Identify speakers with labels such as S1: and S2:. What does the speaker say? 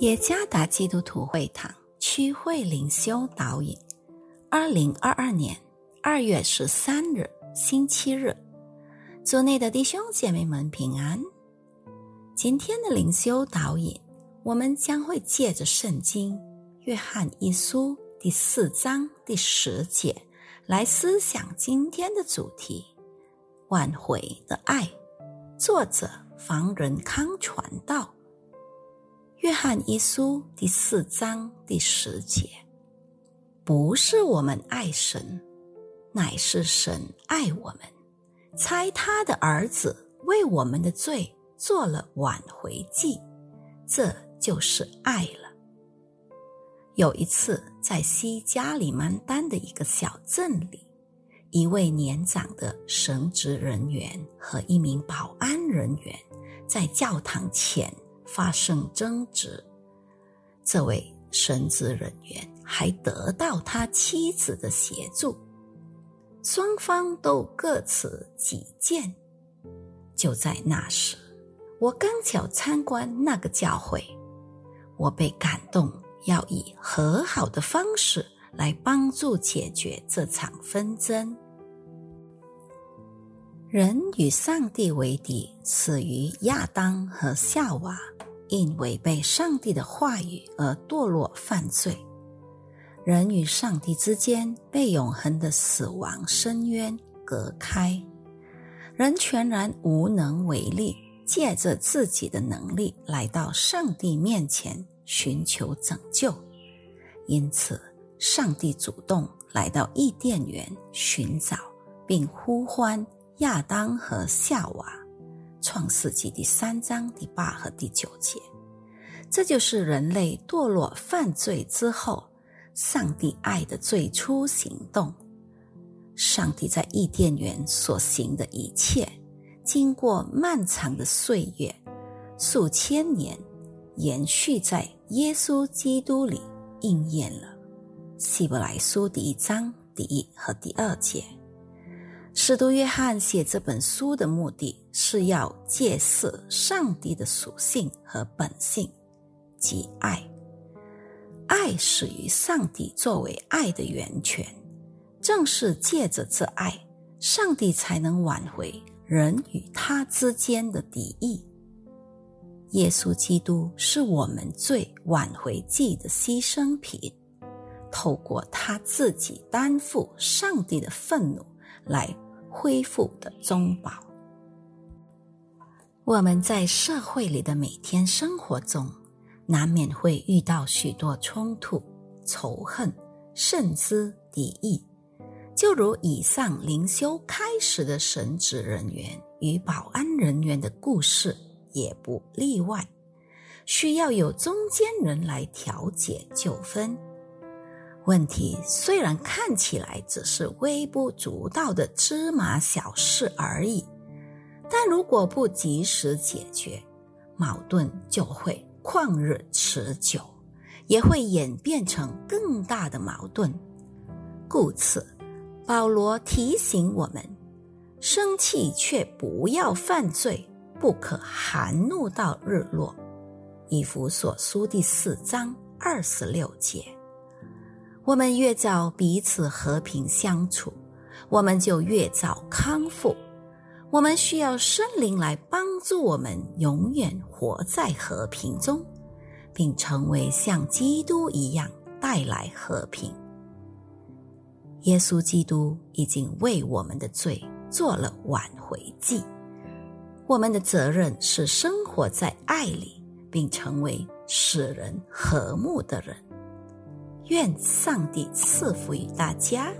S1: 耶加达基督徒会堂区会灵修导引，二零二二年二月十三日星期日，组内的弟兄姐妹们平安。今天的灵修导引，我们将会借着圣经《约翰一书》第四章第十节来思想今天的主题：挽回的爱。作者房仁康传道。约翰一书第四章第十节，不是我们爱神，乃是神爱我们，猜他的儿子为我们的罪做了挽回祭，这就是爱了。有一次，在西加里曼丹的一个小镇里，一位年长的神职人员和一名保安人员在教堂前。发生争执，这位神职人员还得到他妻子的协助，双方都各持己见。就在那时，我刚巧参观那个教会，我被感动，要以和好的方式来帮助解决这场纷争。人与上帝为敌，始于亚当和夏娃，因违背上帝的话语而堕落犯罪。人与上帝之间被永恒的死亡深渊隔开，人全然无能为力，借着自己的能力来到上帝面前寻求拯救。因此，上帝主动来到伊甸园寻找并呼唤。亚当和夏娃，《创世纪》第三章第八和第九节，这就是人类堕落犯罪之后，上帝爱的最初行动。上帝在伊甸园所行的一切，经过漫长的岁月，数千年，延续在耶稣基督里应验了。希伯来书第一章第一和第二节。使徒约翰写这本书的目的是要揭示上帝的属性和本性，即爱。爱始于上帝作为爱的源泉，正是借着这爱，上帝才能挽回人与他之间的敌意。耶稣基督是我们最挽回祭的牺牲品，透过他自己担负上帝的愤怒。来恢复的宗保。我们在社会里的每天生活中，难免会遇到许多冲突、仇恨，甚至敌意。就如以上灵修开始的神职人员与保安人员的故事，也不例外，需要有中间人来调解纠纷。问题虽然看起来只是微不足道的芝麻小事而已，但如果不及时解决，矛盾就会旷日持久，也会演变成更大的矛盾。故此，保罗提醒我们：生气却不要犯罪，不可含怒到日落。以弗所书第四章二十六节。我们越早彼此和平相处，我们就越早康复。我们需要圣灵来帮助我们，永远活在和平中，并成为像基督一样带来和平。耶稣基督已经为我们的罪做了挽回祭，我们的责任是生活在爱里，并成为使人和睦的人。愿上帝赐福于大家。